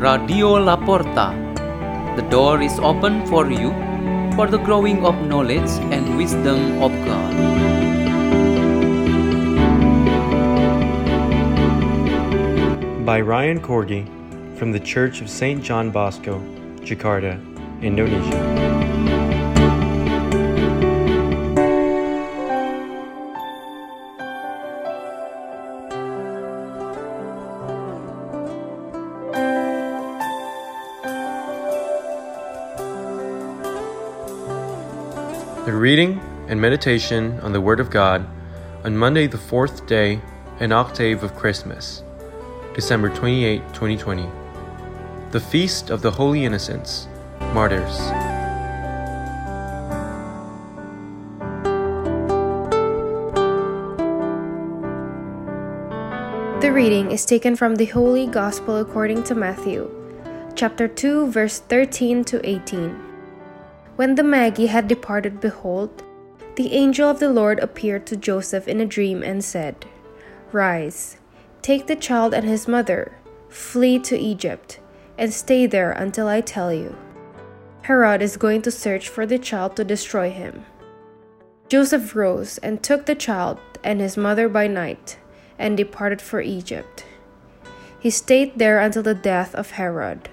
Radio La Porta. The door is open for you for the growing of knowledge and wisdom of God. By Ryan Koordi from the Church of St. John Bosco, Jakarta, Indonesia. The reading and meditation on the Word of God on Monday, the fourth day and octave of Christmas, December 28, 2020. The Feast of the Holy Innocents, Martyrs. The reading is taken from the Holy Gospel according to Matthew, chapter 2, verse 13 to 18. When the Magi had departed, behold, the angel of the Lord appeared to Joseph in a dream and said, Rise, take the child and his mother, flee to Egypt, and stay there until I tell you. Herod is going to search for the child to destroy him. Joseph rose and took the child and his mother by night and departed for Egypt. He stayed there until the death of Herod,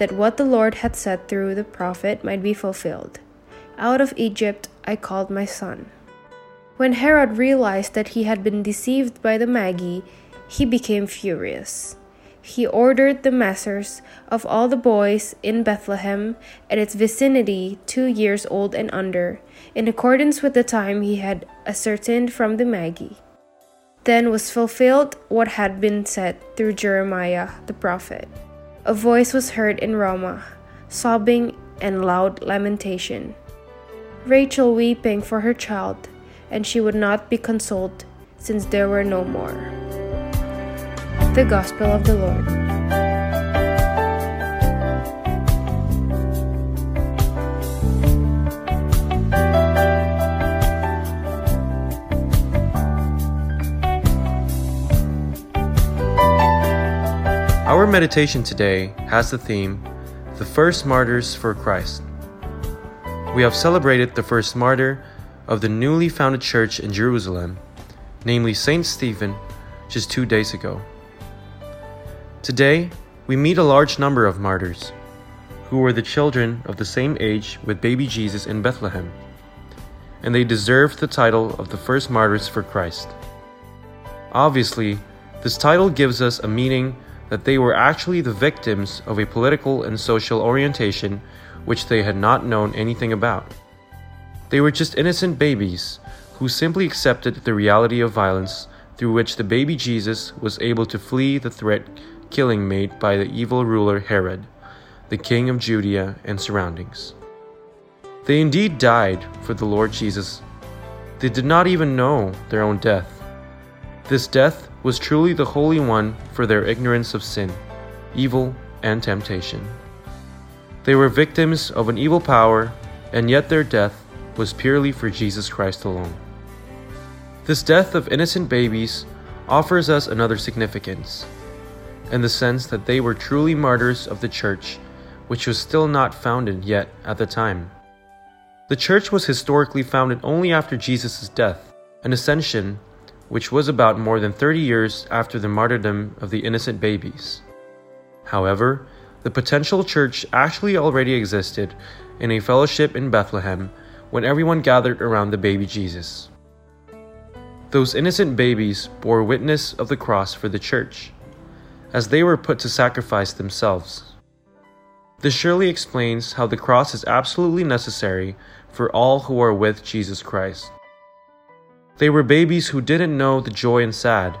that what the Lord had said through the prophet might be fulfilled Out of Egypt I called my son. When Herod realized that he had been deceived by the Magi, he became furious. He ordered the masters of all the boys in Bethlehem and its vicinity, two years old and under, in accordance with the time he had ascertained from the Magi. Then was fulfilled what had been said through Jeremiah the prophet. A voice was heard in Ramah, sobbing and loud lamentation. Rachel weeping for her child, and she would not be consoled, since there were no more. The Gospel of the Lord. Meditation today has the theme The First Martyrs for Christ. We have celebrated the first martyr of the newly founded church in Jerusalem, namely Saint Stephen, just two days ago. Today, we meet a large number of martyrs who were the children of the same age with baby Jesus in Bethlehem, and they deserved the title of the first martyrs for Christ. Obviously, this title gives us a meaning that they were actually the victims of a political and social orientation which they had not known anything about. They were just innocent babies who simply accepted the reality of violence through which the baby Jesus was able to flee the threat killing made by the evil ruler Herod, the king of Judea and surroundings. They indeed died for the Lord Jesus. They did not even know their own death. This death was truly the Holy One for their ignorance of sin, evil, and temptation. They were victims of an evil power, and yet their death was purely for Jesus Christ alone. This death of innocent babies offers us another significance, in the sense that they were truly martyrs of the Church, which was still not founded yet at the time. The Church was historically founded only after Jesus' death and ascension which was about more than 30 years after the martyrdom of the innocent babies. However, the potential church actually already existed in a fellowship in Bethlehem when everyone gathered around the baby Jesus. Those innocent babies bore witness of the cross for the church, as they were put to sacrifice themselves. This surely explains how the cross is absolutely necessary for all who are with Jesus Christ. They were babies who didn't know the joy and sad,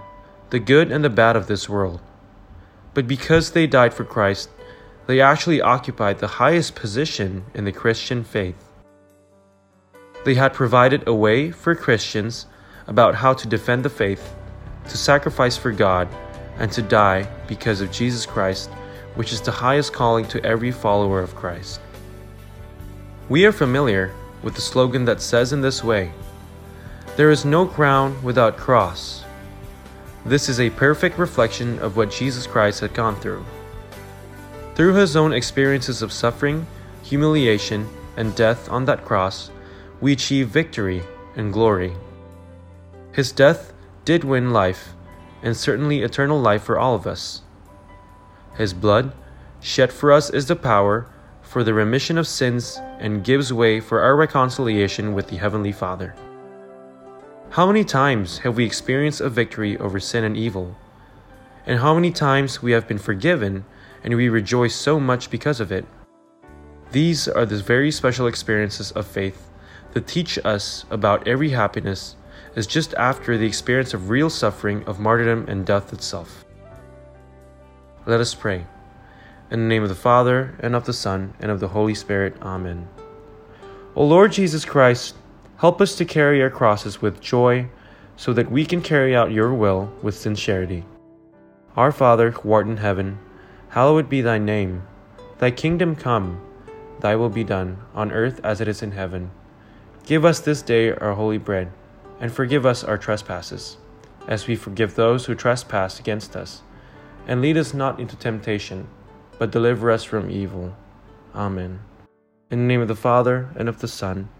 the good and the bad of this world. But because they died for Christ, they actually occupied the highest position in the Christian faith. They had provided a way for Christians about how to defend the faith, to sacrifice for God, and to die because of Jesus Christ, which is the highest calling to every follower of Christ. We are familiar with the slogan that says in this way there is no crown without cross. This is a perfect reflection of what Jesus Christ had gone through. Through his own experiences of suffering, humiliation, and death on that cross, we achieve victory and glory. His death did win life, and certainly eternal life for all of us. His blood, shed for us, is the power for the remission of sins and gives way for our reconciliation with the Heavenly Father. How many times have we experienced a victory over sin and evil? And how many times we have been forgiven and we rejoice so much because of it? These are the very special experiences of faith that teach us about every happiness is just after the experience of real suffering of martyrdom and death itself. Let us pray. In the name of the Father, and of the Son, and of the Holy Spirit. Amen. O Lord Jesus Christ, help us to carry our crosses with joy, so that we can carry out your will with sincerity. Our Father, who art in heaven, hallowed be thy name. Thy kingdom come, thy will be done, on earth as it is in heaven. Give us this day our holy bread, and forgive us our trespasses, as we forgive those who trespass against us. And lead us not into temptation but deliver us from evil. Amen. In the name of the Father, and of the Son,